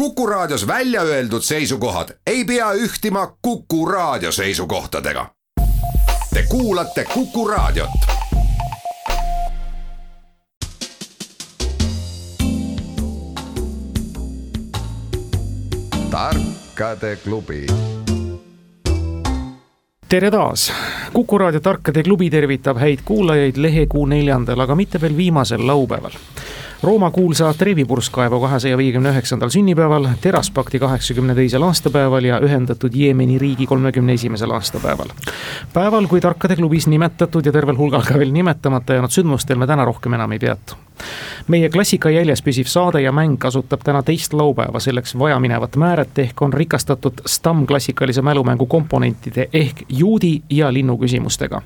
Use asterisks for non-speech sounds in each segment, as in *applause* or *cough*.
Kuku Raadios välja öeldud seisukohad ei pea ühtima Kuku Raadio seisukohtadega. Te kuulate Kuku Raadiot. tarkade klubi tere taas, Kuku raadio Tarkade klubi tervitab häid kuulajaid lehekuu neljandal, aga mitte veel viimasel laupäeval Rooma kuulsa Trevi purskkaevu kahesaja viiekümne üheksandal sünnipäeval, Teraspakti kaheksakümne teisel aastapäeval ja ühendatud Jeemeni riigi kolmekümne esimesel aastapäeval. päeval, kui Tarkade klubis nimetatud ja tervel hulgal ka veel nimetamata jäänud sündmustel me täna rohkem enam ei peatu meie klassika jäljes püsiv saade ja mäng kasutab täna teist laupäeva selleks vajaminevat määret ehk on rikastatud Stam klassikalise mälumängu komponentide ehk juudi ja linnu küsimustega.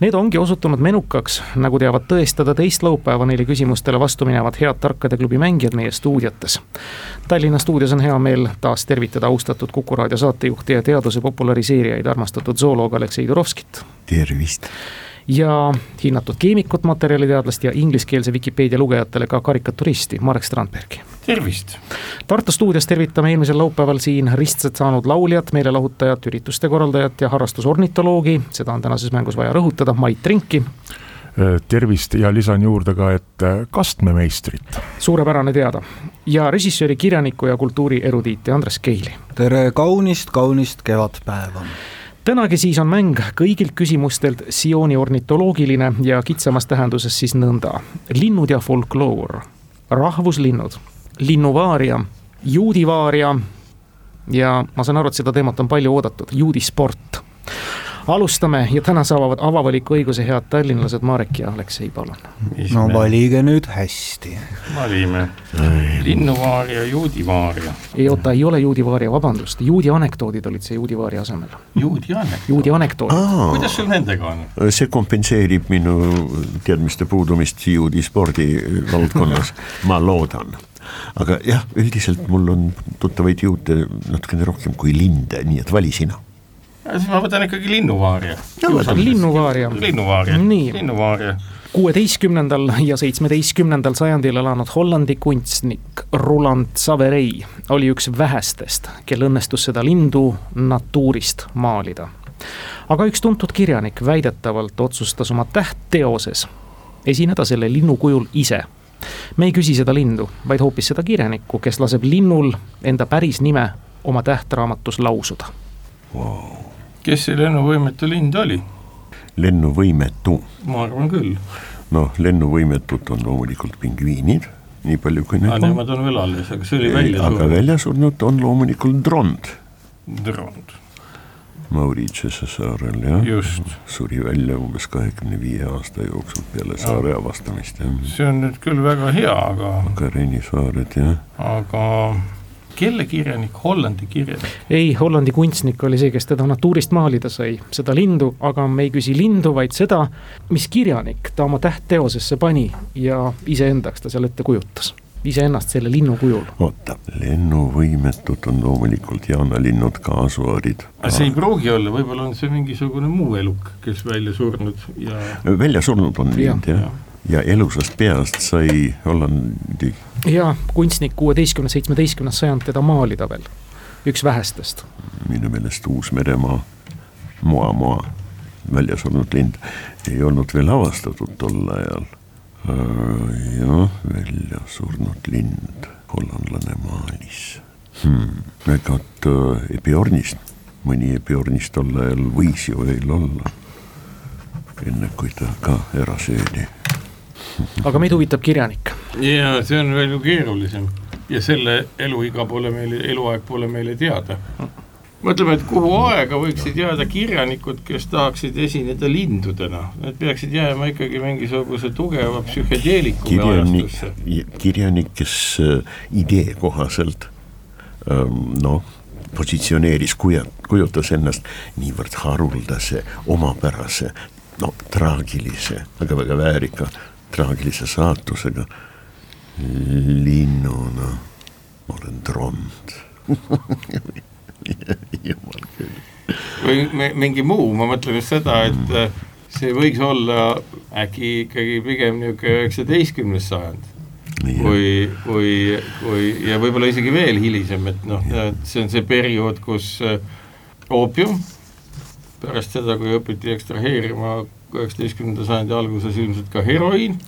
Need ongi osutunud menukaks, nagu teavad tõestada teist laupäeva neile küsimustele vastu minevad head Tarkade klubi mängijad meie stuudiotes. Tallinna stuudios on hea meel taas tervitada austatud Kuku raadio saatejuhti ja teaduse populariseerijaid, armastatud zooloog Aleksei Turovskit. tervist ja hinnatud keemikut, materjaliteadlast ja ingliskeelse Vikipeedia lugejatele ka karikaturisti Marek Strandbergi. tervist! Tartu stuudios tervitame eelmisel laupäeval siin ristsed saanud lauljat, meelelahutajat, ürituste korraldajat ja harrastusornitoloogi, seda on tänases mängus vaja rõhutada, Mait Trinki äh, tervist ja lisan juurde ka, et äh, kastmemeistrit. suurepärane teada. Ja režissööri, kirjaniku ja kultuurierudiiti Andres Keili. tere kaunist, kaunist kevadpäeva! Tänagi siis on mäng kõigilt küsimustelt siooni ornitoloogiline ja kitsamas tähenduses siis nõnda. linnud ja folkloor, rahvuslinnud, linnuvaaria, juudivaaria. Ja ma saan aru, et seda teemat on palju oodatud, juudisport alustame ja täna saavad avavaliku õiguse head tallinlased Marek ja Aleksei, palun. no valige nüüd hästi. valime linnuvaaria, juudivaaria. ei oota, ei ole juudivaaria, vabandust, juudi anekdoodid olid see juudivaaria asemel. juudi anekdood? juudi anekdoodid. kuidas sul nendega on? see kompenseerib minu teadmiste puudumist juudi spordi valdkonnas ma loodan aga jah, üldiselt mul on tuttavaid juute natukene rohkem kui linde, nii et vali sina siis ma võtan ikkagi linnuvaaria. linnuvaaria. linnuvaaria, linnuvaaria. kuueteistkümnendal ja seitsmeteistkümnendal sajandil elanud Hollandi kunstnik Roland Saverei oli üks vähestest, kel õnnestus seda lindu natuurist maalida. aga üks tuntud kirjanik väidetavalt otsustas oma tähtteoses esineda selle linnu kujul ise. Me ei küsi seda lindu, vaid hoopis seda kirjanikku, kes laseb linnul enda päris nime oma tähtraamatus lausuda. Wow kes see lennuvõimetu lind oli? lennuvõimetu? ma arvan küll. noh, lennuvõimetut on loomulikult pingviinid, nii palju kui need ah, on. Nemad on veel alles, aga see oli välja surnud. aga välja surnud on loomulikult drond. drond. Mauritiuse saarel jah, suri välja umbes kahekümne viie aasta jooksul peale saare avastamist jah. see on nüüd küll väga hea, aga. Kareeni saared jah. aga kelle kirjanik, Hollandi kirjanik? ei, Hollandi kunstnik oli see, kes teda natuurist maalida sai, seda lindu, aga me ei küsi lindu, vaid seda, mis kirjanik ta oma tähtteosesse pani ja iseendaks ta seal ette kujutas iseennast selle linnu kujul. oota, lennuvõimetud on loomulikult jaanalinnud, kaasuaarid. aga see ei pruugi olla, võib-olla on see mingisugune muu eluk, kes välja surnud ja. välja surnud on lind jah ja. Ja elusast peast sai Hollandi. ja kunstnik kuueteistkümnes, seitsmeteistkümnes sajand teda maalida veel, üks vähestest. minu meelest Uus-Meremaa, Moa-Moa, välja surnud lind, ei olnud veel avastatud tol ajal. Äh, jah, välja surnud lind, hollandlane maalis hmm.. ega äh, Epiornist, mõni Epiornist tol ajal võis ju veel olla, enne kui ta ka ära söödi aga meid huvitab kirjanik. ja see on veel keerulisem ja selle eluiga pole meile, eluaeg pole meile teada. mõtleme, et kuhu aega võiksid jääda kirjanikud, kes tahaksid esineda lindudena, need peaksid jääma ikkagi mingisuguse tugeva psühhedeelikumi ajastusse. kirjanik, kes äh, idee kohaselt ähm, noh, positsioneeris, kujutas ennast niivõrd haruldase, omapärase, no traagilise, aga väga väärika traagilise saatusega. linnuna olen trond *laughs* jumal küll. või mingi muu, ma mõtlen just seda, et mm. see võiks olla äkki ikkagi pigem niisugune üheksateistkümnes sajand kui, kui, kui ja võib-olla isegi veel hilisem, et noh, see on see periood, kus äh, oopium pärast seda, kui õpiti ekstraheerima üheksateistkümnenda sajandi alguses ilmselt ka heroiin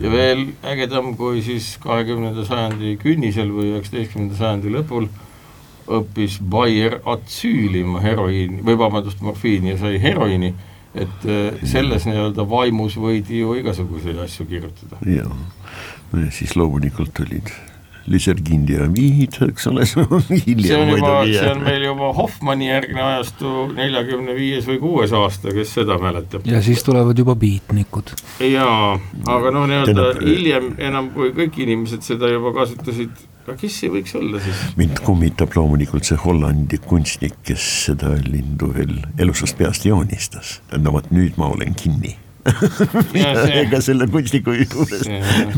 ja veel ägedam, kui siis kahekümnenda sajandi künnisel või üheksateistkümnenda sajandi lõpul õppis Bayer atsüülima heroiini või vabandust, morfiini ja sai heroiini, et äh, selles nii-öelda vaimus võidi ju igasuguseid asju kirjutada. jah, siis loomulikult olid Lüsergind ja viid, eks ole, see on juba, see on meil juba Hoffmanni järgne ajastu, neljakümne viies või kuues aasta, kes seda mäletab. ja siis tulevad juba biitnikud. jaa, aga noh, nii-öelda hiljem enam, kui kõik inimesed seda juba kasutasid, aga kes see võiks olla siis? mind kummitab loomulikult see Hollandi kunstnik, kes seda lindu veel elusast peast joonistas. no vot nüüd ma olen kinni ega selle kunstniku juures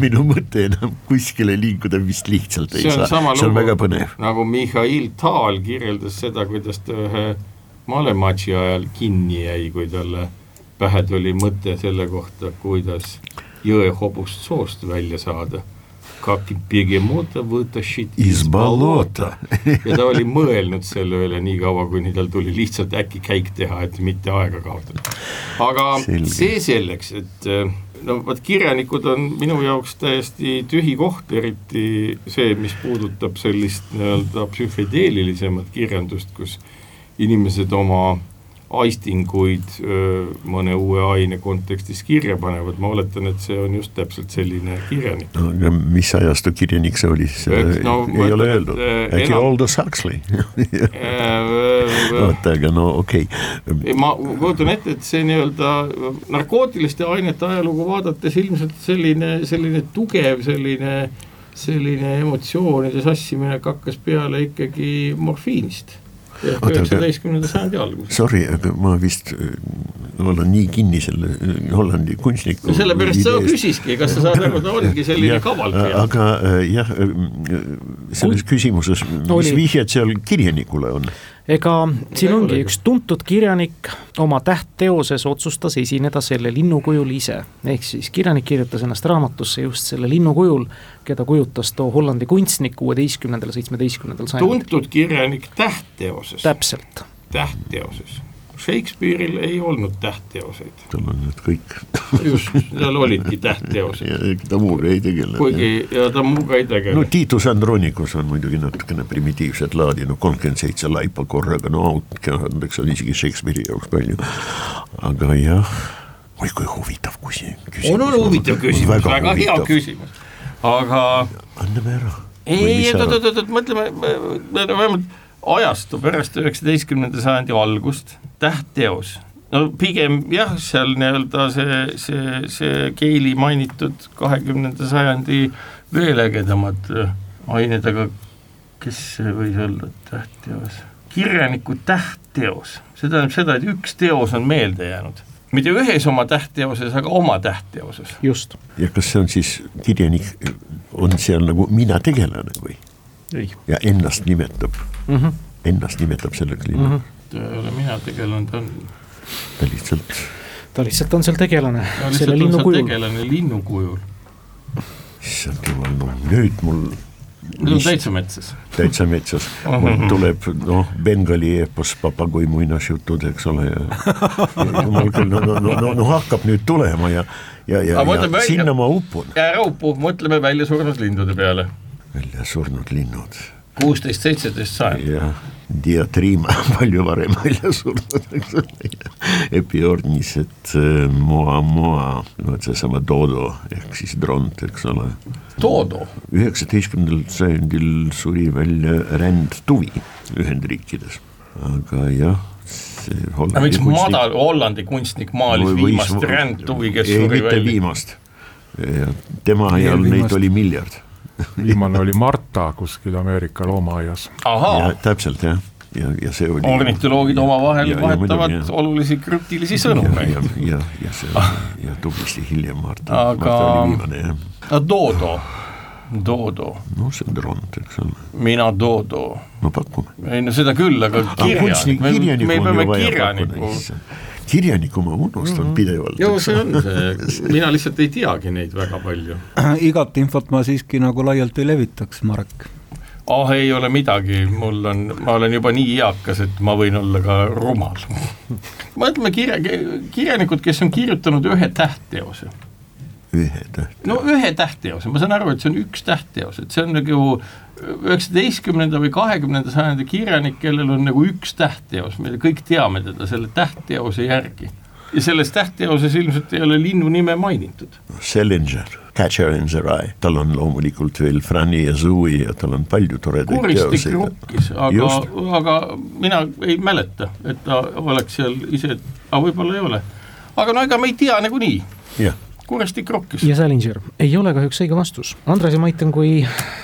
minu mõte enam kuskile liikuda vist lihtsalt ei saa, see on väga põnev. nagu Mihhail Tal kirjeldas seda, kuidas ta ühe malematši ajal kinni jäi, kui talle pähe tuli mõte selle kohta, kuidas jõehobust soost välja saada ka begemoota võtasid iz balota. ja ta oli mõelnud selle üle nii kaua, kuni tal tuli lihtsalt äkki käik teha, et mitte aega kaotada. aga Selge. see selleks, et no vot, kirjanikud on minu jaoks täiesti tühi koht, eriti see, mis puudutab sellist nii-öelda psühhedeelilisemat kirjandust, kus inimesed oma aistinguid mõne uue aine kontekstis kirja panevad, ma oletan, et see on just täpselt selline kirjanik. no mis ajastu kirjanik see oli, seda no, ei mõtlen, ole öeldud, äkki enam... Aldous Huxley? *laughs* Oota, aga no okei. okay.. ma kujutan ette, et see nii-öelda narkootiliste ainete ajalugu vaadates ilmselt selline, selline tugev selline selline emotsioonide sassiminek hakkas peale ikkagi morfiinist üheksateistkümnenda sajandi alguses. Sorry, aga ma vist äh, olen nii kinni selle äh, Hollandi kunstniku sellepärast sa küsiski, kas sa saad aru, ta ongi selline ja, kaval pea. aga äh, jah, selles küsimuses, mis vihjed seal kirjanikule on? Ega siin ongi üks tuntud kirjanik oma tähtteoses otsustas esineda selle linnu kujul ise. ehk siis kirjanik kirjutas ennast raamatusse just selle linnu kujul, keda kujutas too Hollandi kunstnik kuueteistkümnendal, seitsmeteistkümnendal sajandil. tuntud kirjanik tähtteoses. täpselt. tähtteoses Shakespeare'il ei olnud tähtteoseid. tal on need kõik just, tal olidki tähtteosed. ta muuga ei tegele. kuigi, ja ta muuga ei tegele. no Titus Andronicus on muidugi natukene primitiivset laadi, no kolmkümmend seitse laipa korraga, no andeks on isegi Shakespeare'i jaoks palju, aga jah, oi kui huvitav küsimus. on, on huvitav küsimus, väga, väga hea küsimus, aga. anname ära. ei, oot, oot, oot, mõtleme, vähemalt ajastu pärast üheksateistkümnenda sajandi algust, tähtteos, no pigem jah, seal nii-öelda see, see, see Keili mainitud kahekümnenda sajandi veel ägedamad äh, ained, aga kes see võis olla tähtteos? kirjaniku tähtteos, see tähendab seda, et üks teos on meelde jäänud mitte ühes oma tähtteoses, aga oma tähtteoses. just. ja kas see on siis, kirjanik on seal nagu mina tegelane või? ja ennast nimetab mm, -hmm. ennast nimetab selleks linnaks mm. -hmm. ta ei ole mina tegelane, ta on. ta lihtsalt. ta lihtsalt on seal tegelane, selle linnu kujul. tegelane linnu kujul. issand jumal, no nüüd mul Need on täitsa metsas. täitsa metsas, mul tuleb noh, Bengali eepos Papagoi muinasjutud, eks ole, ja, ja jumal küll, no, no, no, no, no hakkab nüüd tulema ja, ja, ja, ja sinna ma upun. ära upu, mõtleme välja surnud lindude peale välja surnud linnud. Kuusteist, seitseteist sajand. jah, diatriima *laughs* palju varem välja surnud, eks ole, epiornis, et äh, moa, moa, vot seesama Dodo ehk siis dront, eks ole. Dodo? üheksateistkümnendal sajandil suri välja rändtuvi Ühendriikides, aga jah aga miks madal Hollandi kunstnik maalis või, viimast rändtuvi, kes ei, suri välja? viimast, tema ajal neid oli miljard *laughs* viimane oli Marta kuskil Ameerika loomaaias. täpselt jah ja, ja see oli ornitoloogid omavahel vahetavad ja, olulisi krüptilisi sõnumeid. ja, ja, ja, ja see oli ja tublisti hiljem Marta aga... Marta oli viimane jah. no Dodo, Dodo. no see on Dront, eks ole. mina Dodo. no pakume. ei no seda küll, aga kirjanik, me, me peame kirjaniku kirjaniku ma unustan mm -hmm. pidevalt. joo, see on see, mina lihtsalt ei teagi neid väga palju. *clears throat* igat infot ma siiski nagu laialt ei levitaks, Marek ah oh, ei ole midagi, mul on, ma olen juba nii eakas, et ma võin olla ka rumal. *laughs* mõtleme kirja, kirjanikud, kes on kirjutanud ühe tähtteose. ühe tähtteose? no ühe tähtteose, ma saan aru, et see on üks tähtteos, et see on nagu üheksateistkümnenda või kahekümnenda sajandi kirjanik, kellel on nagu üks tähtteos, me kõik teame teda selle tähtteose järgi. ja selles tähtteoses ilmselt ei ole linnu nime mainitud. Salinger, Catcher in the Rye, tal on loomulikult veel Franny ja Zooey ja tal on palju toredaid teoseid. kuristik rukkis, aga, aga mina ei mäleta, et ta oleks seal ise, aga võib-olla ei ole. aga no ega me ei tea nagunii. jah kurestik rokkis. ja Salinger ei ole kahjuks õige vastus, Andres ja Mait on kui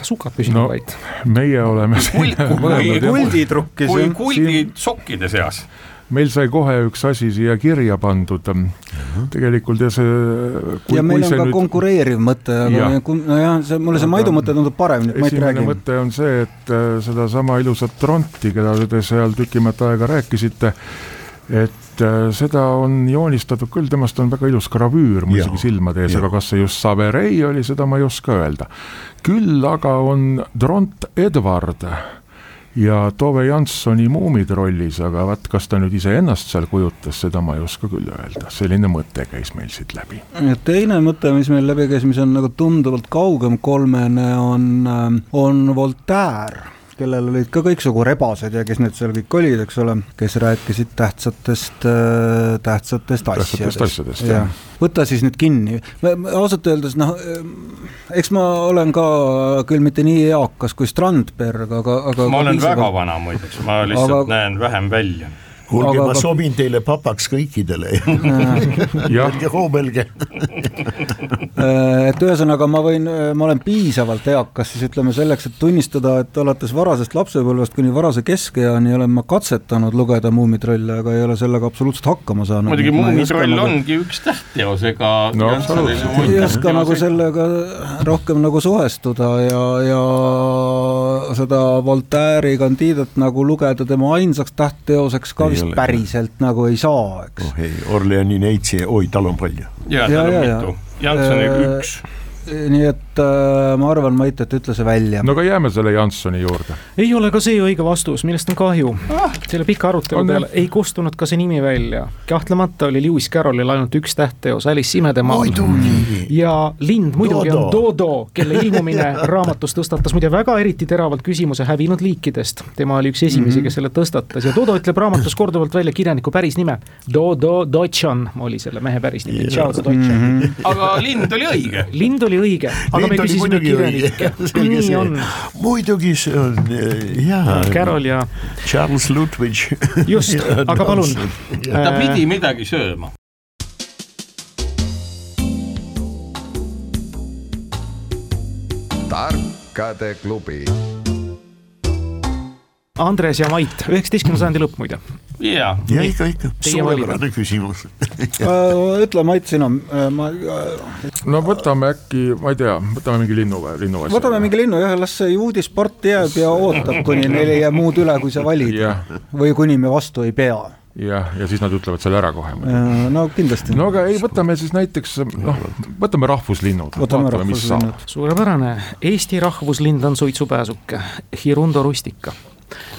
sukad püsinud no, vaid. meie oleme kui kuldid rokkis. kui kuldid sokkide seas meil sai kohe üks asi siia kirja pandud, tegelikult ja see kui, ja meil on ka nüüd... konkureeriv mõte, aga ja. nojah, see, mulle see Maidu mõte tundub parem, nüüd Mait räägi. mõte on see, et äh, sedasama ilusat Tronti, keda te seal tükimat aega rääkisite, et äh, seda on joonistatud küll, temast on väga ilus gravüür mul isegi silmade ees, aga kas see just Saverei oli, seda ma ei oska öelda. küll aga on Dront Edward ja Tove Janssoni muumid rollis, aga vaat, kas ta nüüd iseennast seal kujutas, seda ma ei oska küll öelda, selline mõte käis meil siit läbi. ja teine mõte, mis meil läbi käis, mis on nagu tunduvalt kaugem kolmene, on, äh, on Voltaire kellel olid ka kõiksugu rebased ja kes need seal kõik olid, eks ole, kes rääkisid tähtsatest, äh, tähtsatest asjadest. asjadest, võta siis nüüd kinni, ausalt öeldes noh, eks ma olen ka küll mitte nii eakas kui Strandberg, aga, aga ma olen väga vana muideks, ma lihtsalt aga... näen vähem välja. Kuulge, ma sobin teile papaks kõikidele. *laughs* Hoobelge. äh, *laughs* et ühesõnaga ma võin, ma olen piisavalt eakas siis ütleme selleks, et tunnistada, et alates varasest lapsepõlvest kuni varase keskeani olen ma katsetanud lugeda Muumitrolle, aga ei ole sellega absoluutselt hakkama saanud. muidugi Muumitroll nagu... ongi üks tähtteos, ega no, ei oska nagu sellega rohkem nagu suhestuda ja, ja seda Voltaire'i kandiidat nagu lugeda tema ainsaks tähtteoseks ka vist päriselt nagu ei saa, eks. oh ei, Orleani neitsi, oi, tal on palju. jaa, tal on mitu, Janssoniga äh, üks. nii et äh, ma arvan, Mait, et ütle see välja. no aga jääme selle Janssoni juurde. ei ole ka see õige vastus, millest on kahju ah,. selle pika arutelu peale ei kustunud ka see nimi välja. kahtlemata oli Lewis Carrollil ainult üks tähtteos, Alice imedemaal. ja lind muidugi Dodo. on Dodo, kelle ilmumine *laughs* raamatus tõstatas muide väga eriti teravalt küsimuse hävinud liikidest. tema oli üks esimesi mm, -hmm. kes selle tõstatas ja Dodo ütleb raamatus korduvalt välja kirjaniku päris nime. Dodo Dotchan oli selle mehe päris nimi, Charles Dotchan mm. -hmm. aga lind oli õige. lind oli oli õige, aga me küsisime kirjanikke, nii on. muidugi see on jaa. Carol ja. Charles Ludwig. *laughs* just, aga palun. ta pidi midagi sööma. tarkade klubi Andres ja Mait, üheksateistkümnenda sajandi lõpp muide. Jaa. ja ikka, ikka, suurepärane küsimus äh, ütle, Mait, sina, äh, ma. Äh, no võtame äkki, ma ei tea, võtame mingi linnu või linnu asja. võtame mingi linnu jah, las see juudisport jääb ja ootab, kuni neil ei jää muud üle, kui sa valid. või kuni me vastu ei pea jah, ja siis nad ütlevad selle ära kohe. no kindlasti. no aga ei, võtame siis näiteks noh, võtame rahvuslinnud. võtame rahvuslinnud. suurepärane, Eesti rahvuslind on suitsupääsuke, Hirundo rustica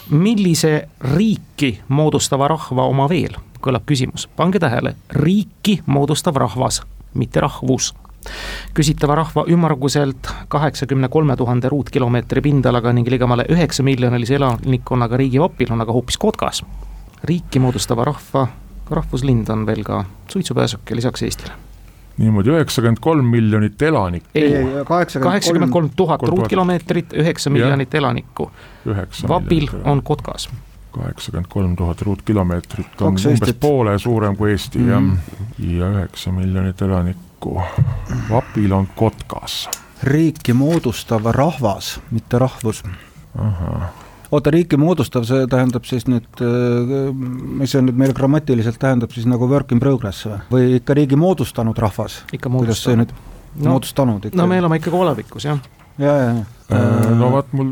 millise riiki moodustava rahva oma veel, kõlab küsimus, pange tähele, riiki moodustav rahvas, mitte rahvus. Küsitava rahva ümmarguselt kaheksakümne kolme tuhande ruutkilomeetri pindalaga ning ligemale üheksa miljonilise elanikkonnaga riigivapil on aga hoopis kotkas. riiki moodustava rahva rahvuslind on veel ka suitsupääsuke lisaks Eestile niimoodi üheksakümmend kolm miljonit elanikku. ei, kaheksakümmend kolm tuhat ruutkilomeetrit, üheksa miljonit elanikku. Vapil on Kotkas. kaheksakümmend kolm tuhat ruutkilomeetrit on Kaks umbes Eestit. poole suurem kui Eesti mm. jah, ja üheksa miljonit elanikku. Vapil on Kotkas. riiki moodustav rahvas, mitte rahvus. ahah oota, riiki moodustav, see tähendab siis nüüd, äh, mis see nüüd meil grammatiliselt tähendab siis nagu work in progress või, või ikka riigi moodustanud rahvas? ikka moodustanud. kuidas see nüüd no,, moodustanud ikka? no me elame ikkagi olevikus, jah ja, ja Äh, no vot, mul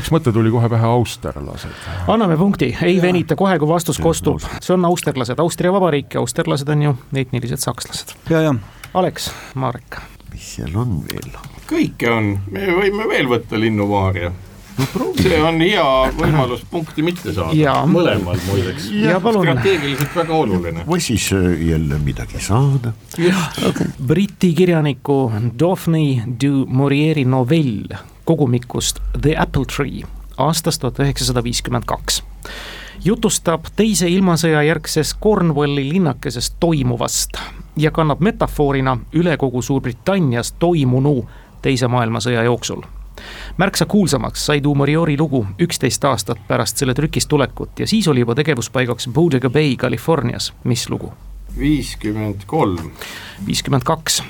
üks mõte tuli kohe pähe, austerlased. anname punkti, ei ja. venita kohe, kui vastus kostub, see on austerlased, Austria Vabariik ja austerlased on ju etnilised sakslased. ja, ja. Aleks, Marek. mis seal on veel? kõike on, me võime veel võtta linnuvaaria see on hea võimalus punkti mitte saada, mõlemal muideks. strateegiliselt väga oluline. või siis äh, jälle midagi saada. Briti kirjaniku Daphne du Maurieri novell kogumikust The Apple Tree aastast tuhat üheksasada viiskümmend kaks jutustab teise ilmasõja järgses Cornwalli linnakeses toimuvast ja kannab metafoorina üle kogu Suurbritannias toimunu teise maailmasõja jooksul. Märksa kuulsamaks sai Dumoriori lugu üksteist aastat pärast selle trükist tulekut ja siis oli juba tegevuspaigaks Bodega Bay Californias, mis lugu? viiskümmend kolm. viiskümmend kaks,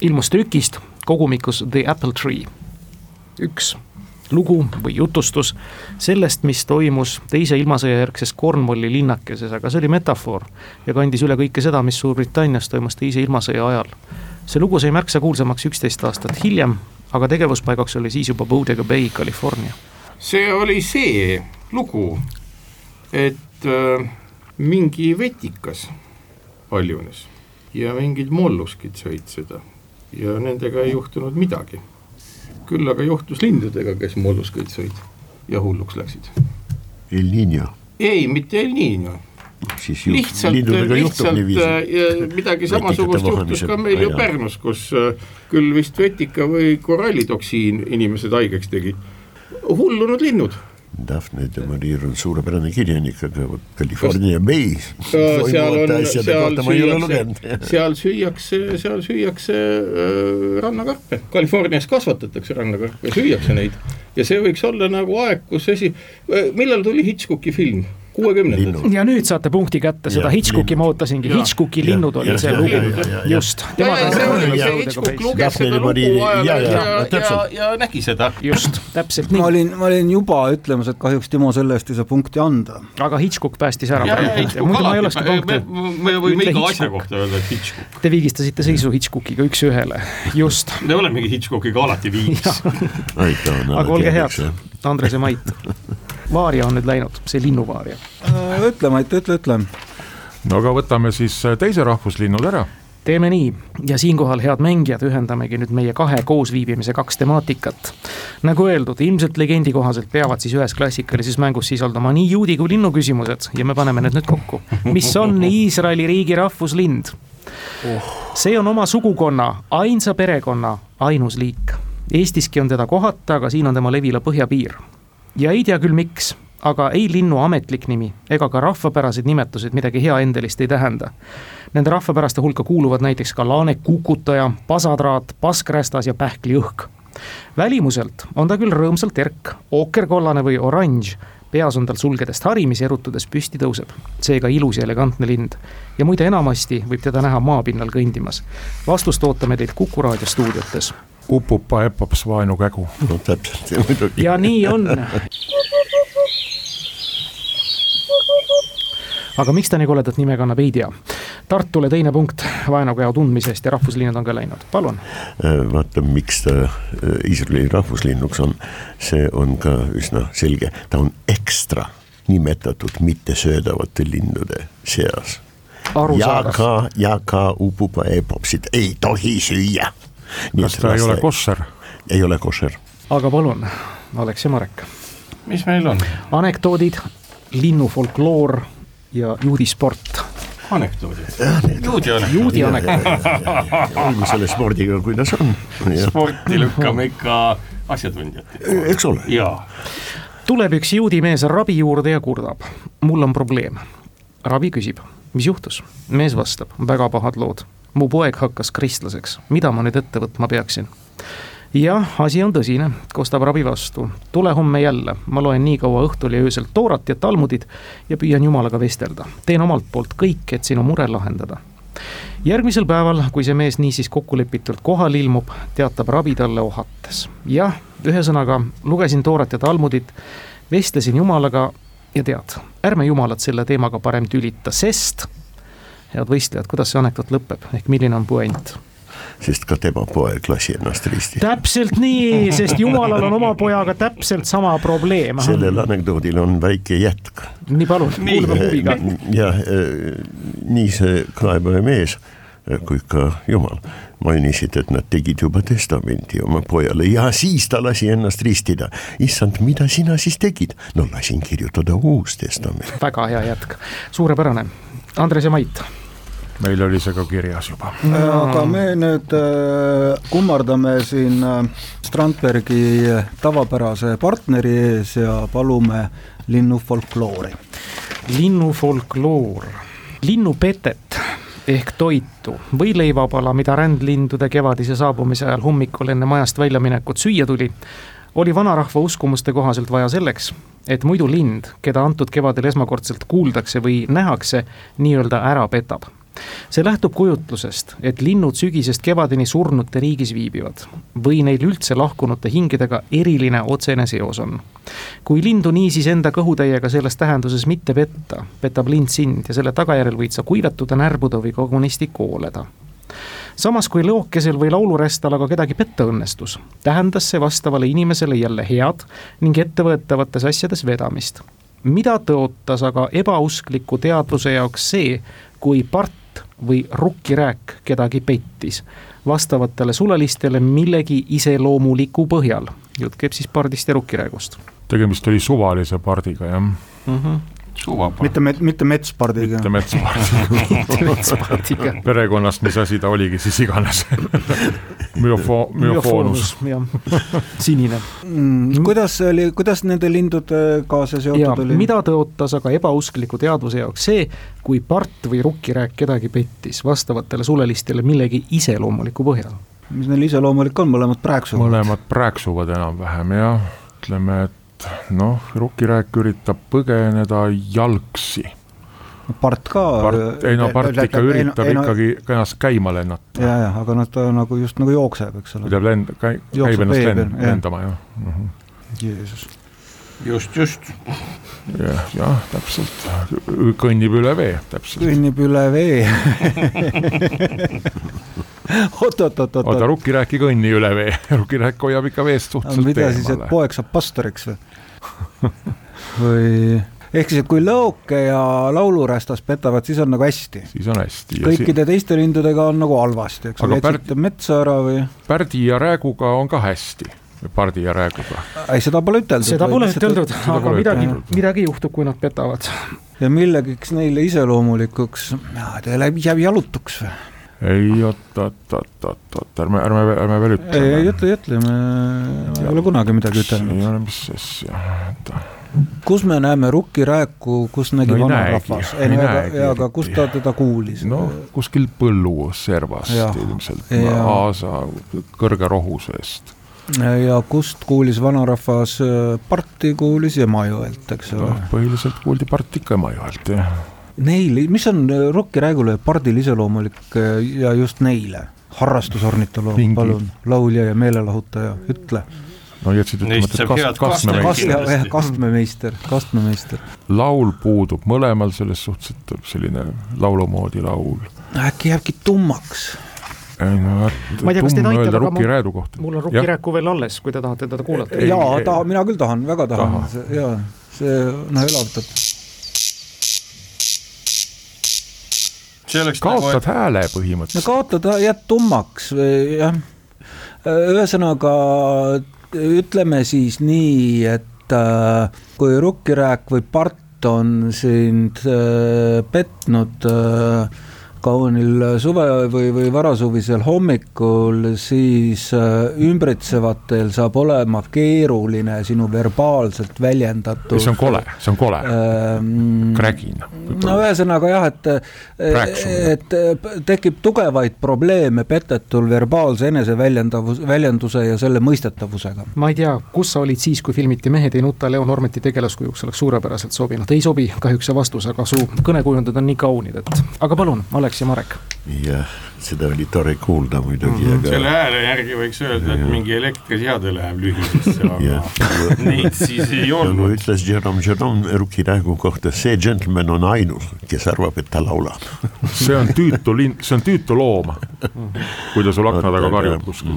ilmus trükist kogumikus The Apple Tree üks lugu või jutustus sellest, mis toimus teise ilmasõja järgses Cornwalli linnakeses, aga see oli metafoor ja kandis üle kõike seda, mis Suurbritannias toimus teise ilmasõja ajal. see lugu sai märksa kuulsamaks üksteist aastat hiljem, aga tegevuspaigaks oli siis juba Bodega Bay, California. see oli see lugu, et äh, mingi vetikas paljunes ja mingid molluskid sõid seda ja nendega ei juhtunud midagi küll aga juhtus lindudega, kes molluskaid sõid ja hulluks läksid. El Niño? ei, mitte El Niño. Lihtsalt, lihtsalt äh, midagi samasugust juhtus ka meil ju Pärnus, kus äh, küll vist vetika või korallitoksiin inimesed haigeks tegid, hullunud linnud. Daphne de Marir on suurepärane kirjanik, aga vot California Bay. seal on, seal süüakse, seal süüakse, seal süüakse äh, rannakarpe, Californias kasvatatakse rannakarpe, süüakse neid. Ja see võiks olla nagu aeg, kus esi, äh, millal tuli Hitchcocki film kuuekümnendad. ja nüüd saate punkti kätte, seda Hitchcocki ma ootasingi, Hitchcocki linnud olid see lugu, just. Ja, ja, ja, ja nägi seda. just, täpselt nii. ma olin, ma olin juba ütlemas, et kahjuks Timo selle eest ei saa punkti anda. aga Hitchcock päästis ära. me võime iga asja kohta öelda, et Hitchcock. Te viigistasite seisu Hitchcockiga üks-ühele, just. me olemegi Hitchcockiga alati viis. aga olge head, Andres ja Mait *laughs* vaaria on nüüd läinud, see linnuvaaria? Äh, ütle, Mait, ütle, ütle. no aga võtame siis äh, teise rahvuslinnud ära teeme nii ja siinkohal, head mängijad, ühendamegi nüüd meie kahe koosviibimise kaks temaatikat. nagu öeldud, ilmselt legendi kohaselt peavad siis ühes klassikalises mängus sisalduma nii juudi kui linnu küsimused ja me paneme need nüüd kokku. mis on Iisraeli riigi rahvuslind oh.? see on oma sugukonna, ainsa perekonna ainus liik. Eestiski on teda kohata, aga siin on tema levila põhjapiir ja ei tea küll, miks, aga ei linnu ametlik nimi ega ka rahvapärased nimetused midagi heaendelist ei tähenda. Nende rahvapäraste hulka kuuluvad näiteks ka laane kukutaja, pasatraat, paskrästas ja pähkliõhk. välimuselt on ta küll rõõmsalt erk, ookerkollane või oranž, peas on tal sulgedest hari, mis erutades püsti tõuseb. seega ilus ja elegantne lind. ja muide, enamasti võib teda näha maapinnal kõndimas. vastust ootame teilt Kuku raadio stuudiotes upupa epops vaenukägu. no täpselt, muidugi. ja nii on. aga miks ta nii koledat nime kannab, ei tea. Tartule teine punkt vaenukäo tundmisest ja rahvuslinnad on ka läinud, palun. Äh, vaata, miks ta äh, Iisraeli rahvuslinnuks on, see on ka üsna selge, ta on ekstra nimetatud mittesöödavate lindude seas. ja ka, ja ka upupa epopsit ei tohi süüa kas ta ei ole koššer? ei ole koššer. aga palun, ja Marek. mis meil on? anekdoodid, linnufolkloor ja juudisport anekdoodid. juudi anekdoodid. juudi anekdoodid. olgu selle spordiga, kuidas on. sporti lükkame ikka asjatundjate. eks ole. jaa. tuleb üks juudi mees rabi juurde ja kurdab, mul on probleem. rabi küsib, mis juhtus? mees vastab, väga pahad lood mu poeg hakkas kristlaseks, mida ma nüüd ette võtma peaksin? jah, asi on tõsine, kostab rabi vastu. tule homme jälle, ma loen nii kaua õhtul ja öösel toorat ja talmudit ja püüan jumalaga vestelda. teen omalt poolt kõik, et sinu mure lahendada. järgmisel päeval, kui see mees niisiis kokkulepitult kohale ilmub, teatab rabi talle ohates. jah, ühesõnaga lugesin toorat ja talmudit, vestlesin jumalaga ja tead, ärme jumalat selle teemaga parem tülita, sest head võistlejad, kuidas see anekdoot lõpeb, ehk milline on puänt? sest ka tema poeg lasi ennast risti. täpselt nii, sest jumalal on oma pojaga täpselt sama probleem. sellel anekdoodil on väike jätk. nii palun, kuulame huviga. jah, nii see kaebaja mees kui ka jumal mainisid, et nad tegid juba testamendi oma pojale ja siis ta lasi ennast ristida. issand, mida sina siis tegid? no lasin kirjutada uus testament. väga hea jätk, suurepärane. Andres ja Mait meil oli see ka kirjas juba. aga me nüüd äh, kummardame siin äh, Strandbergi tavapärase partneri ees ja palume linnufolkloori. linnufolkloor, linnupetet ehk toitu või leivapala, mida rändlindude kevadise saabumise ajal hommikul enne majast väljaminekut süüa tuli, oli vanarahva uskumuste kohaselt vaja selleks, et muidu lind, keda antud kevadel esmakordselt kuuldakse või nähakse, nii-öelda ära petab see lähtub kujutlusest, et linnud sügisest kevadeni surnute riigis viibivad või neil üldse lahkunute hingedega eriline otsene seos on. kui lindu niisiis enda kõhutäiega selles tähenduses mitte petta, petab lind sind ja selle tagajärjel võid sa kuivatuda, närbuda või kogunisti kooleda samas kui lõokesel või laulurestal aga kedagi petta õnnestus, tähendas see vastavale inimesele jälle head ning ettevõetavates asjades vedamist. mida tõotas aga ebauskliku teadvuse jaoks see, kui part või rukkirääk kedagi pettis vastavatele sulelistele millegi iseloomuliku põhjal. jutt käib siis pardist ja rukkiräägust. tegemist oli suvalise pardiga, jah mm. -hmm suvapart. mitte, mitte metspardiga. mitte *laughs* metspardiga perekonnast, mis asi ta oligi siis iganes müofo-, müofoonus. sinine mm,. kuidas oli, kuidas nende lindudega see seotud oli? mida tõotas aga ebauskliku teadvuse jaoks see, kui part või rukkirääk kedagi pettis vastavatele sulelistele millegi iseloomuliku põhjal? mis neil iseloomulik on, mõlemad prääksuvad? mõlemad prääksuvad enam-vähem jah, ütleme, et noh, rukkirääk üritab põgeneda jalgsi. part ka. part, ei no part ikka üritab ei, no, ikkagi ennast käima lennata. ja, ja, aga noh, ta nagu just nagu jookseb, eks ole. ta lend-, käib ennast lend, lendama, jah mm -hmm.. Jeesus. just, just. jah, jah, täpselt, kõnnib üle vee, täpselt. kõnnib üle vee *laughs* oot-oot-oot-oot. oota, rukkirääk ei kõnni üle vee, *laughs* rukkirääk hoiab ikka veest suhteliselt mida eemale. siis, et poeg saab pastoriks või *laughs* või ehk siis, et kui lõoke ja laulurästas petavad, siis on nagu hästi. siis on hästi. kõikide si teiste lindudega on nagu halvasti, eks ole, jätsite metsa ära või? pärdi ja rääguga on ka hästi pardi ja rääguga. ei, seda pole üteldud. seda pole üteldud, aga midagi, midagi juhtub, kui nad petavad. ja millegiks neile iseloomulikuks, ta jääb jalutuks või? Ei, oot, oot, oot, oot, oot, ärme, ärme, ärme veel ütle. ei, ei ütle, ütle, me ei ole kunagi midagi ütelnud. ei ole, mis asja, oota kus me näeme rukkirääku, kus nägi no, vanarahvas? ei aga, aga kus ta teda kuulis? no kuskil põlluservast ilmselt, aasa kõrge rohusest. ja kust kuulis vanarahvas, parti kuulis Emajõelt, eks ole no,? põhiliselt kuuldi part ikka Emajõelt, jah Neil, mis on rokkiräägule pardil iseloomulik äh, ja just neile? harrastusornitoloog, palun, laulja ja meelelahutaja, ütle. no jätsid ütlemata, et kas, kastmemeister. kastmemeister, kastmemeister. laul puudub, mõlemal selles suhtes, et selline laulu moodi laul. äkki jääbki tummaks ei no ma ei tea, kas teid aitab, aga mul, mul on rukkirääku veel alles, kui te tahate teda kuulata. jaa, taha, mina küll tahan, väga tahan, jaa, see noh, elavdab kaotad nagu, hääle põhimõtteliselt. no kaotad, jääd tummaks või jah. ühesõnaga ütleme siis nii, et äh, kui rukkirääk või part on sind äh, petnud äh, kaunil suve või, või varasuvisel hommikul, siis äh, ümbritsevatel saab olema keeruline sinu verbaalselt väljendatud. see on kole, see on kole ähm,. Krägin. no ühesõnaga jah, et, et tekib tugevaid probleeme petetul verbaalse eneseväljendavus, väljenduse ja selle mõistetavusega. ma ei tea, kus sa olid siis, kui filmiti Mehed ei nuta, Leo Normeti tegelaskujuks oleks suurepäraselt sobinud, ei sobi kahjuks see vastus, aga su kõnekujundid on nii kaunid, et aga palun, Alex Alex ja Marek. jah, seda oli tore kuulda muidugi mm, aga selle hääle järgi võiks öelda, et mingi elektriseade läheb lühisesse, aga neid siis ei nagu olnud. ütles Jerome Jerome Rukirägu kohta, see džentelmen on ainus, kes arvab, et ta laulab see on tüütu linn, see on tüütu loom, kui ta sul akna taga karjub kuskil.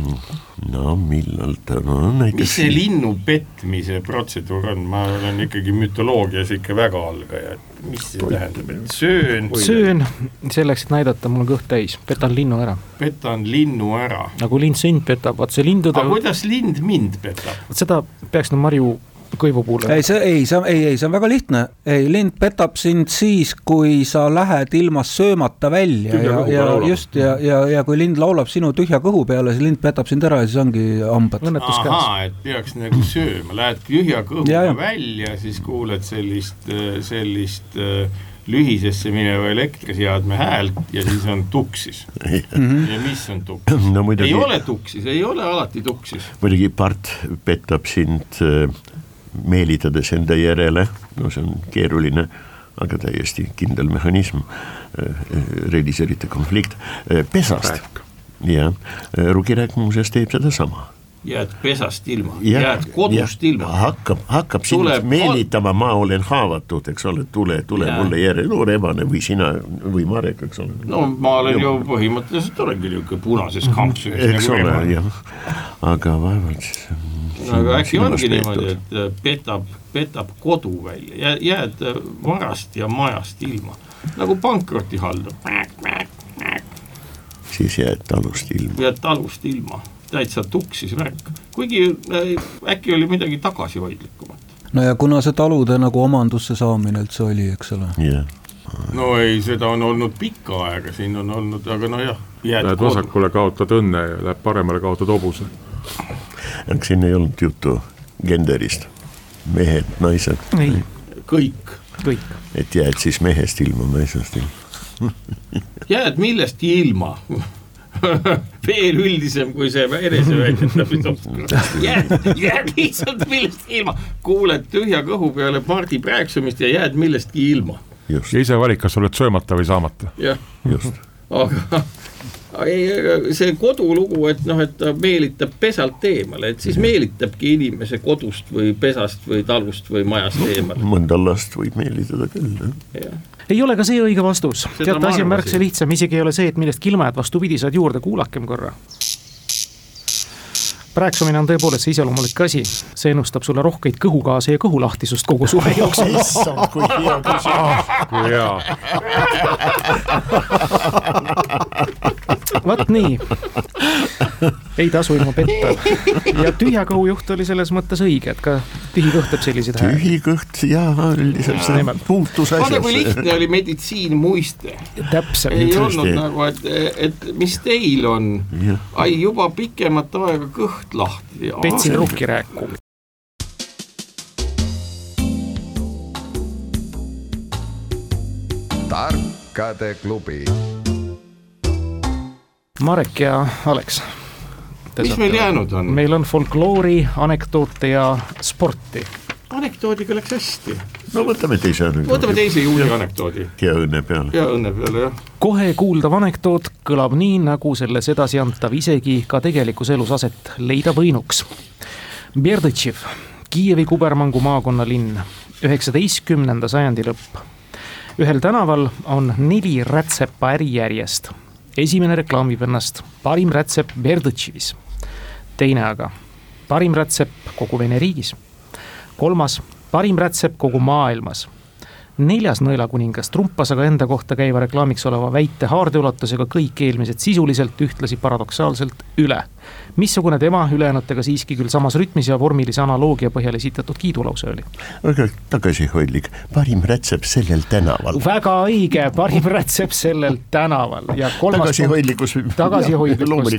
No millal ta, no näiteks mis see linnu petmise protseduur on, ma olen ikkagi mütoloogias ikka väga algaja, et mis see tähendab, et söön? Söön selleks, et näidata, mul on kõht täis, petan linnu ära. petan linnu ära. nagu lind sind petab, vaat see lindude aga kuidas lind mind petab? vot seda peaks nüüd Marju Kõivu puhul ei, see ei, see ei, ei, see on väga lihtne, ei, lind petab sind siis, kui sa lähed ilma söömata välja Tühja ja, ja laulab. just ja, ja, ja kui lind laulab sinu tühja kõhu peale, siis lind petab sind ära ja siis ongi hambad. ahaa, et peaks nagu sööma, lähed tühja kõhuga Ja, ja. välja, siis kuuled sellist, sellist äh, lühisesse mineva elektriseadme häält ja siis on tuksis. ja mis on tuksis? *laughs* no muidugi ei ole tuksis, ei ole alati tuksis. muidugi part petab sind äh, meelitades enda järele, no see on keeruline, aga täiesti kindel mehhanism, realiseerite konflikt, pesast. jah, Rukiräk muuseas teeb sedasama. Jääd pesast ilma, jääd kodust ja, ilma. hakkab, hakkab sind meelitama, ma olen haavatud, eks ole, tule, tule Jaa. mulle järele, no rebane või sina või Marek, eks ole. no ma olen ju põhimõtteliselt olengi niisugune punases kampsus eks nagu ole, jah, aga vaevalt siis aga äkki ongi niimoodi, et äh, petab, petab kodu välja, jääd äh, varast ja majast ilma, nagu pankrotihaldur, siis jääd talust ilma. jääd talust ilma, täitsa tuksis värk, kuigi äh, äkki oli midagi tagasihoidlikumat. no ja kuna see talude nagu omandusse saamine üldse oli, eks ole. jah, no ei, seda on olnud pikka aega, siin on olnud, aga nojah, Lähed vasakule, kaotad õnne ja läheb paremale, kaotad hobuse. aga siin ei olnud juttu genderist, mehed, naised, ei, kõik, kõik. et jääd siis mehest ilma, naisest ilma. jääd millestki ilma *laughs* veel üldisem kui see eneseväljendamise jääd, jääd lihtsalt millestki ilma, kuuled tühja kõhu peale pardi prääksumist ja jääd millestki ilma, ja ise valik, kas sa oled söömata või saamata. jah. Just, aga ei, see kodulugu, et noh, et ta meelitab pesalt eemale, et siis meelitabki inimese kodust või pesast või talust või majast eemale. mõnda last võib meelitada küll, jah. Ei ole ka see õige vastus, teate, asi on märksa lihtsam, isegi ei ole see, et millestki ilma jääd, vastupidi, saad juurde, kuulakem korra. prääksumine on tõepoolest see iseloomulik asi, see ennustab sulle rohkeid kõhugaase ja kõhulahtisust kogu suve *laughs* jooksul. issand, kui hea küsimus. kui hea. *laughs* vot nii, ei tasu ilma petta. ja tühja kõhu juht oli selles mõttes õige, et ka tühi kõht teeb selliseid hääli. tühi kõht ja üldiselt see puutus vaata, kui asjasse. lihtne oli meditsiin muiste. täpselt, ei olnud nagu, et, et mis teil on, ai juba pikemat aega kõht lahti. petsin rukki rääku. tarkade klubi. Marek ja Alex. mis meil jäänud on? meil on folkloori, anekdoote ja sporti. anekdoodiga läks hästi. no võtame teise nüüd. võtame teise juuli anekdoodi hea õnne peale. ja õnne peale jah. kohe kuuldav anekdoot kõlab nii, nagu selles edasiantav isegi ka tegelikus elus aset leida võinuks. Berdõtšiv, Kiievi kubermangu maakonnalinn, üheksateistkümnenda sajandi lõpp. ühel tänaval on neli rätsepa ärijärjest. Esimene reklaamib ennast parim rätsep Berdõtšivis. teine aga parim rätsep kogu Vene riigis. kolmas parim rätsep kogu maailmas neljas nõelakuningas trumpas aga enda kohta käiva reklaamiks oleva väite haardeulatusega kõik eelmised sisuliselt ühtlasi paradoksaalselt üle. Missugune tema ülejäänutega siiski küll samas rütmis ja vormilise analoogia põhjal esitatud kiidulause oli? väga tagasihoidlik, parim rätsep sellel tänaval. väga õige, parim rätsep sellel tänaval ja kolmas punkt, tagasihoidlikkus. tagasihoidlikkus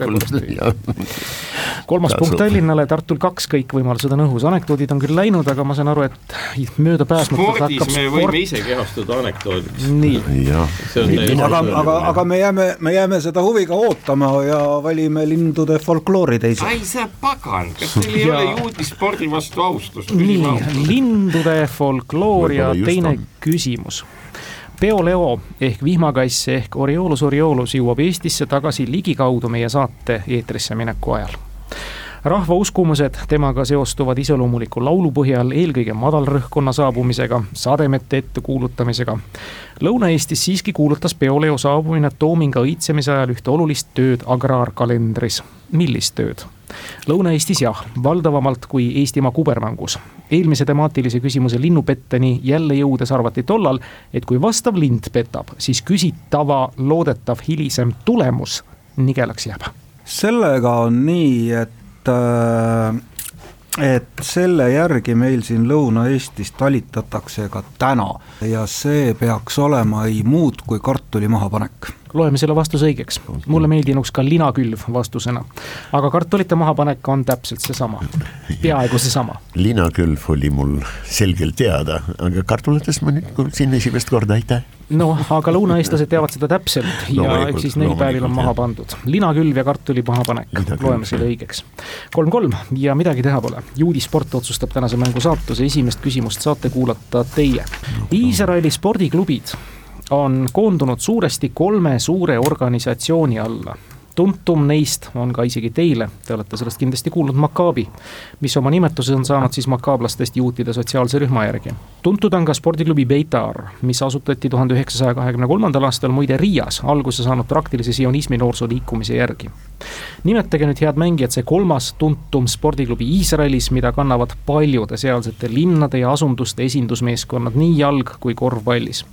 kolmas tasub. punkt Tallinnale, Tartul kaks, kõik võimalused on õhus, anekdoodid on küll läinud, aga ma saan aru, et möödapääsmatult spordis hakkab me võime sport. ise kehastuda anekdoodiks. nii, aga, aga, aga me jääme, me jääme seda huviga ootama ja valime lindude folkloori teise. ai sa pagan, kas teil ei *laughs* Jaa. ole juudispordi vastu austust? nii, lindude folkloor ja teine on. küsimus. Peo-Leo ehk vihmakass ehk Oriolus Oriolus jõuab Eestisse tagasi ligikaudu meie saate eetrisse mineku ajal rahva uskumused temaga seostuvad iseloomuliku laulu põhjal eelkõige madalrõhkkonna saabumisega, sademete ettekuulutamisega. Lõuna-Eestis siiski kuulutas peoleo saabumine Toominga õitsemise ajal ühte olulist tööd agraarkalendris. millist tööd? Lõuna-Eestis jah, valdavamalt kui Eestimaa kubermängus. eelmise temaatilise küsimuse linnupetteni jälle jõudes arvati tollal, et kui vastav lind petab, siis küsitava loodetav hilisem tulemus nigelaks jääb sellega on nii, et et et selle järgi meil siin Lõuna-Eestis talitatakse ka täna. Ja see peaks olema ei muud kui kartuli mahapanek loeme selle vastuse õigeks. mulle meeldinuks ka linakülv vastusena. aga kartulite mahapanek on täpselt seesama, peaaegu seesama. linakülv oli mul selgelt teada, aga kartulitest ma nüüd kuulsin esimest korda, aitäh. noh, aga lõunaeestlased teavad seda täpselt ja no, eks siis neil päevil on maha pandud. linakülv ja kartuli mahapanek, loeme selle õigeks. kolm-kolm ja midagi teha pole. juudisport otsustab tänase mängu saatuse, esimest küsimust saate kuulata teie. Iisraeli spordiklubid on koondunud suuresti kolme suure organisatsiooni alla tuntum neist on ka isegi teile, te olete sellest kindlasti kuulnud, Makaabi, mis oma nimetuse on saanud siis makaablastest juutide sotsiaalse rühma järgi. tuntud on ka spordiklubi Beitar, mis asutati tuhande üheksasaja kahekümne kolmandal aastal muide Riias, alguse saanud praktilise sionismi noorsooliikumise järgi. nimetage nüüd, head mängijad, see kolmas tuntum spordiklubi Iisraelis, mida kannavad paljude sealsete linnade ja asunduste esindusmeeskonnad nii jalg- kui korvpallis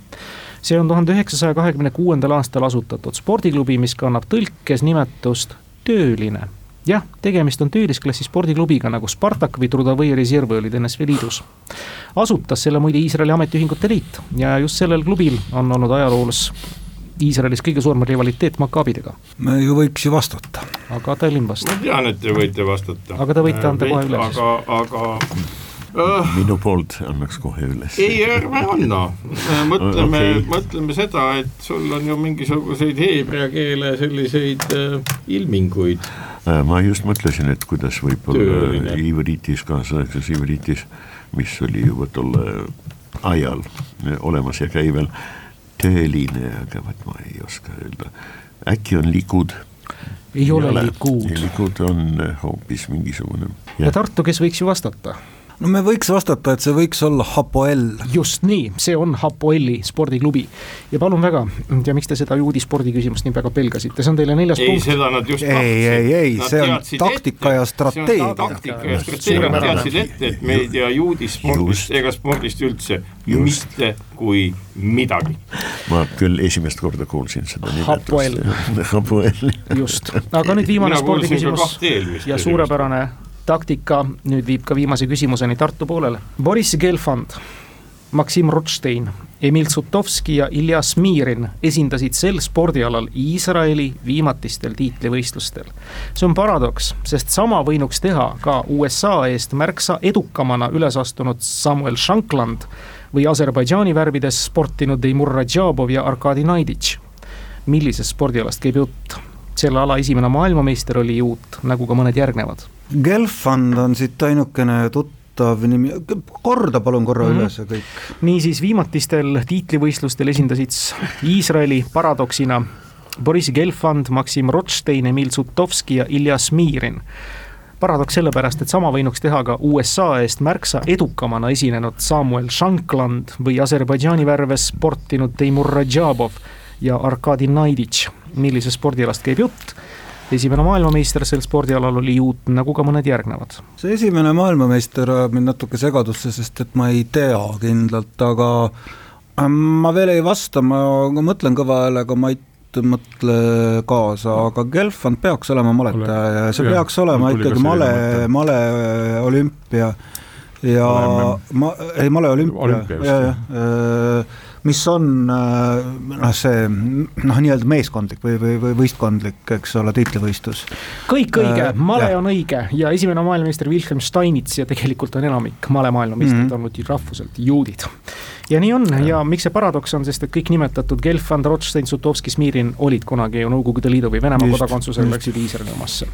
see on tuhande üheksasaja kahekümne kuuendal aastal asutatud spordiklubi, mis kannab tõlkes nimetust Tööline jah, tegemist on töölisklassi spordiklubiga nagu Spartak või Trudovõi Reservi olid NSV Liidus. asutas selle muide Iisraeli Ametiühingute Liit ja just sellel klubil on olnud ajaloos Iisraelis kõige suurem rivaliteet Makabidega. me ju võiks ju vastata. aga Tallinn vastab. ma tean, et te võite vastata. aga te võite anda kohe üle siis. aga, aga minu poolt annaks kohe üles. ei, ärme anna, mõtleme okay., mõtleme seda, et sul on ju mingisuguseid heebrea keele selliseid uh, ilminguid. Äh, ma just mõtlesin, et kuidas võib-olla ivriitis, kaasaegses ivriitis, mis oli juba tolle ajal olemas ja käivel, tööline, aga vot ma ei oska öelda, äkki on likud ei ole likud. likud on hoopis mingisugune. ja Tartu, kes võiks ju vastata? No me võiks vastata, et see võiks olla Hapoel. just nii, see on Hapoeli spordiklubi. ja palun väga, ma ei tea, miks te seda juudispordi küsimust nii väga pelgasite, see on teile neljas ei, punkt. seda nad just ei, ei, ei, see on taktika ette. ja strateegia. taktika ja strateegia, nad teadsid ette, et me ei tea juudispordist ega spordist üldse just. mitte kui midagi. ma küll esimest korda kuulsin seda nimetust. Hapoel. *laughs* just, aga nüüd viimane spordiküsimus ja suurepärane taktika nüüd viib ka viimase küsimuseni Tartu poolele. Boris Gelfand, Maksim Rotstein, Emil Sutovski ja Ilja Smirin esindasid sel spordialal Iisraeli viimatistel tiitlivõistlustel. see on paradoks, sest sama võinuks teha ka USA eest märksa edukamana üles astunud Samuel Shankland või Aserbaidžaani värvides sportinud Deimur Radžabov ja Arkadi Naiditš. millisest spordialast käib jutt? selle ala esimene maailmameister oli juut, nagu ka mõned järgnevad Gelfand on siit ainukene tuttav nimi, korda palun korra mm -hmm. üles kõik. niisiis, viimatistel tiitlivõistlustel esindasid Iisraeli paradoksina Boris Gelfand, Maksim Rotstein, Emil Sutovski ja Ilja Smirin paradoks sellepärast, et sama võinuks teha ka USA eest märksa edukamana esinenud Samuel Shankland või Aserbaidžaani värves sportinud Teimur Radžabov ja Arkadi Naiditš. millisest spordialast käib jutt? Esimene maailmameister sel spordialal oli juut, nagu ka mõned järgnevad. see esimene maailmameister ajab mind natuke segadusse, sest et ma ei tea kindlalt, aga ähm, ma veel ei vasta, ma mõtlen kõva häälega, ma ei mõtle kaasa, aga Gelfand peaks olema maletaja ja see peaks olema ikkagi male, male olümpia. Ja ma, ei male olümpia, jah, jah mis on äh, noh, see noh, nii-öelda meeskondlik või, või, või võistkondlik, eks ole, tiitlivõistlus. kõik õige äh,, male jah. on õige ja esimene maailmameister Wilhelm Steinitz ja tegelikult on enamik male maailmameistrid mm -hmm. olnud rahvuselt juudid. Ja nii on ja miks see paradoks on, sest et kõik nimetatud Gelfand, Rothstein, Sutovski, Smirin olid kunagi ju Nõukogude Liidu või Venemaa kodakondsusel, läksid Iisraeli omasse.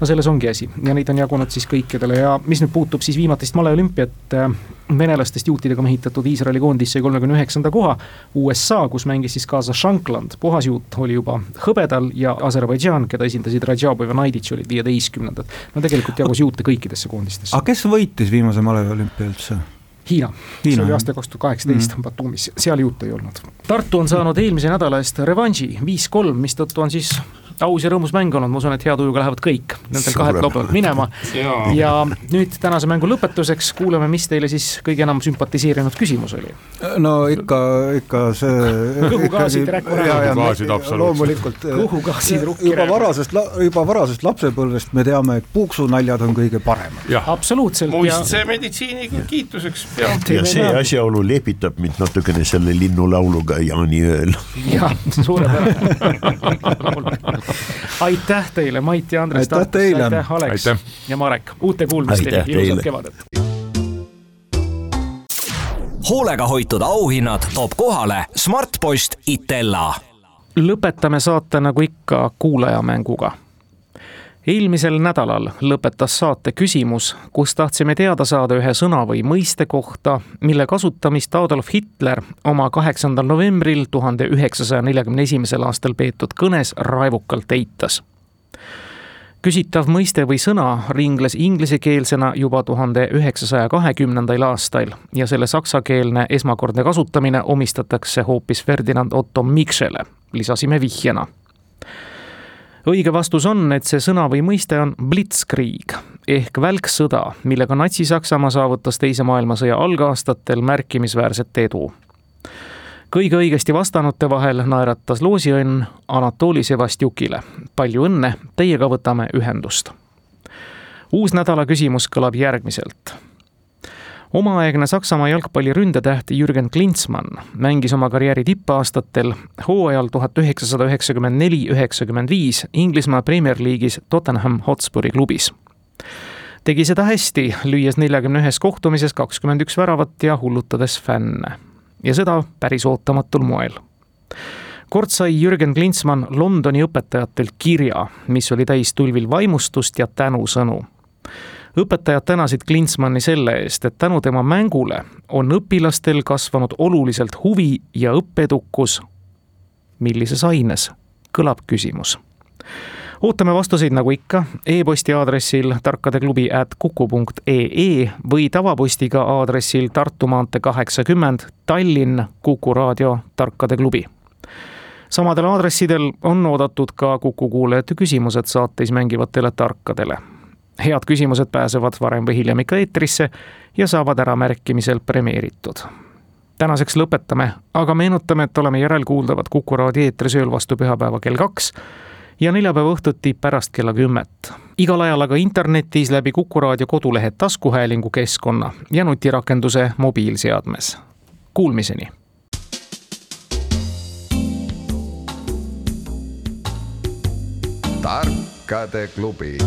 no selles ongi asi ja neid on jagunud siis kõikidele ja mis nüüd puutub siis viimatist maleolümpiat äh, venelastest juutidega mehitatud Iisraeli koondis sai kolmekümne üheksanda koha. USA, kus mängis siis kaasa Shankland, puhasjuut oli juba hõbedal ja Aserbaidžaan, keda esindasid Radžabov ja Naiditš olid viieteistkümnendad. no tegelikult jagus juute kõikidesse koondistesse. aga kes võitis viimase maleolümpia üldse? Hiina, Hiina, see oli aasta kaks tuhat kaheksateist mm. Batumis, seal juute ei olnud. Tartu on saanud eelmise nädala eest revanši viis-kolm, mistõttu on siis aus ja rõõmus mäng olnud, ma usun, et hea tujuga lähevad kõik nendel kahelt laupäevalt minema. ja nüüd tänase mängu lõpetuseks kuulame, mis teile siis kõige enam sümpatiseerinud küsimus oli. no ikka, ikka see. kõhugaasid, kõhugaasid loomulikult. kõhugaasid, juba varasest, juba varasest lapsepõlvest me teame, et puuksunaljad on kõige paremad. absoluutselt. muistse ja... meditsiiniga kiituseks peab. ja see asjaolu lepitab mind natukene selle linnulauluga Jaaniööl. jah, suurepärane *laughs* aitäh teile, Mait ja Andres. aitäh teile. aitäh, Alex aitäh. ja Marek, uute kuulmisteni, ilusat kevadet. hoolega hoitud auhinnad toob kohale Smartpost Itella. lõpetame saate nagu ikka kuulajamänguga eelmisel nädalal lõpetas saate küsimus, kus tahtsime teada saada ühe sõna või mõiste kohta, mille kasutamist Adolf Hitler oma kaheksandal novembril tuhande üheksasaja neljakümne esimesel aastal peetud kõnes raevukalt eitas. küsitav mõiste või sõna ringles inglisekeelsena juba tuhande üheksasaja kahekümnendal aastal ja selle saksakeelne esmakordne kasutamine omistatakse hoopis Ferdinand Otto Mikschele, lisasime vihjena õige vastus on, et see sõna või mõiste on blitzkrieg ehk välksõda, millega Natsi-Saksamaa saavutas Teise maailmasõja algaastatel märkimisväärset edu. kõige õigesti vastanute vahel naeratas loosiõnn Anatoli Sevastjukile. palju õnne, teiega võtame ühendust. uus nädala küsimus kõlab järgmiselt omaaegne Saksamaa jalgpalli ründetäht Jürgen Klinsmann mängis oma karjääri tippaastatel hooajal tuhat üheksasada üheksakümmend neli, üheksakümmend viis Inglismaa Premier League'is Tottenham Hotspuri klubis. tegi seda hästi, lüües neljakümne ühes kohtumises kakskümmend üks väravat ja hullutades fänne. ja seda päris ootamatul moel kord sai Jürgen Klinsmann Londoni õpetajatelt kirja, mis oli täis tulvil vaimustust ja tänusõnu õpetajad tänasid Klintsmanni selle eest, et tänu tema mängule on õpilastel kasvanud oluliselt huvi ja õppeedukus. millises aines, kõlab küsimus ootame vastuseid nagu ikka e-posti aadressil tarkadeklubi at kuku punkt ee või tavapostiga aadressil Tartu maantee kaheksakümmend, Tallinn, Kuku raadio Tarkade klubi. samadel aadressidel on oodatud ka Kuku kuulajate küsimused saates mängivatele tarkadele head küsimused pääsevad varem või hiljem ikka eetrisse ja saavad äramärkimisel premeeritud. tänaseks lõpetame, aga meenutame, et oleme järelkuuldavad Kuku raadio eetris ööl vastu pühapäeva kell kaks ja neljapäeva õhtuti pärast kella kümmet. igal ajal aga internetis läbi Kuku raadio kodulehe taskuhäälingu keskkonna ja nutirakenduse mobiilseadmes. Kuulmiseni tarkade klubi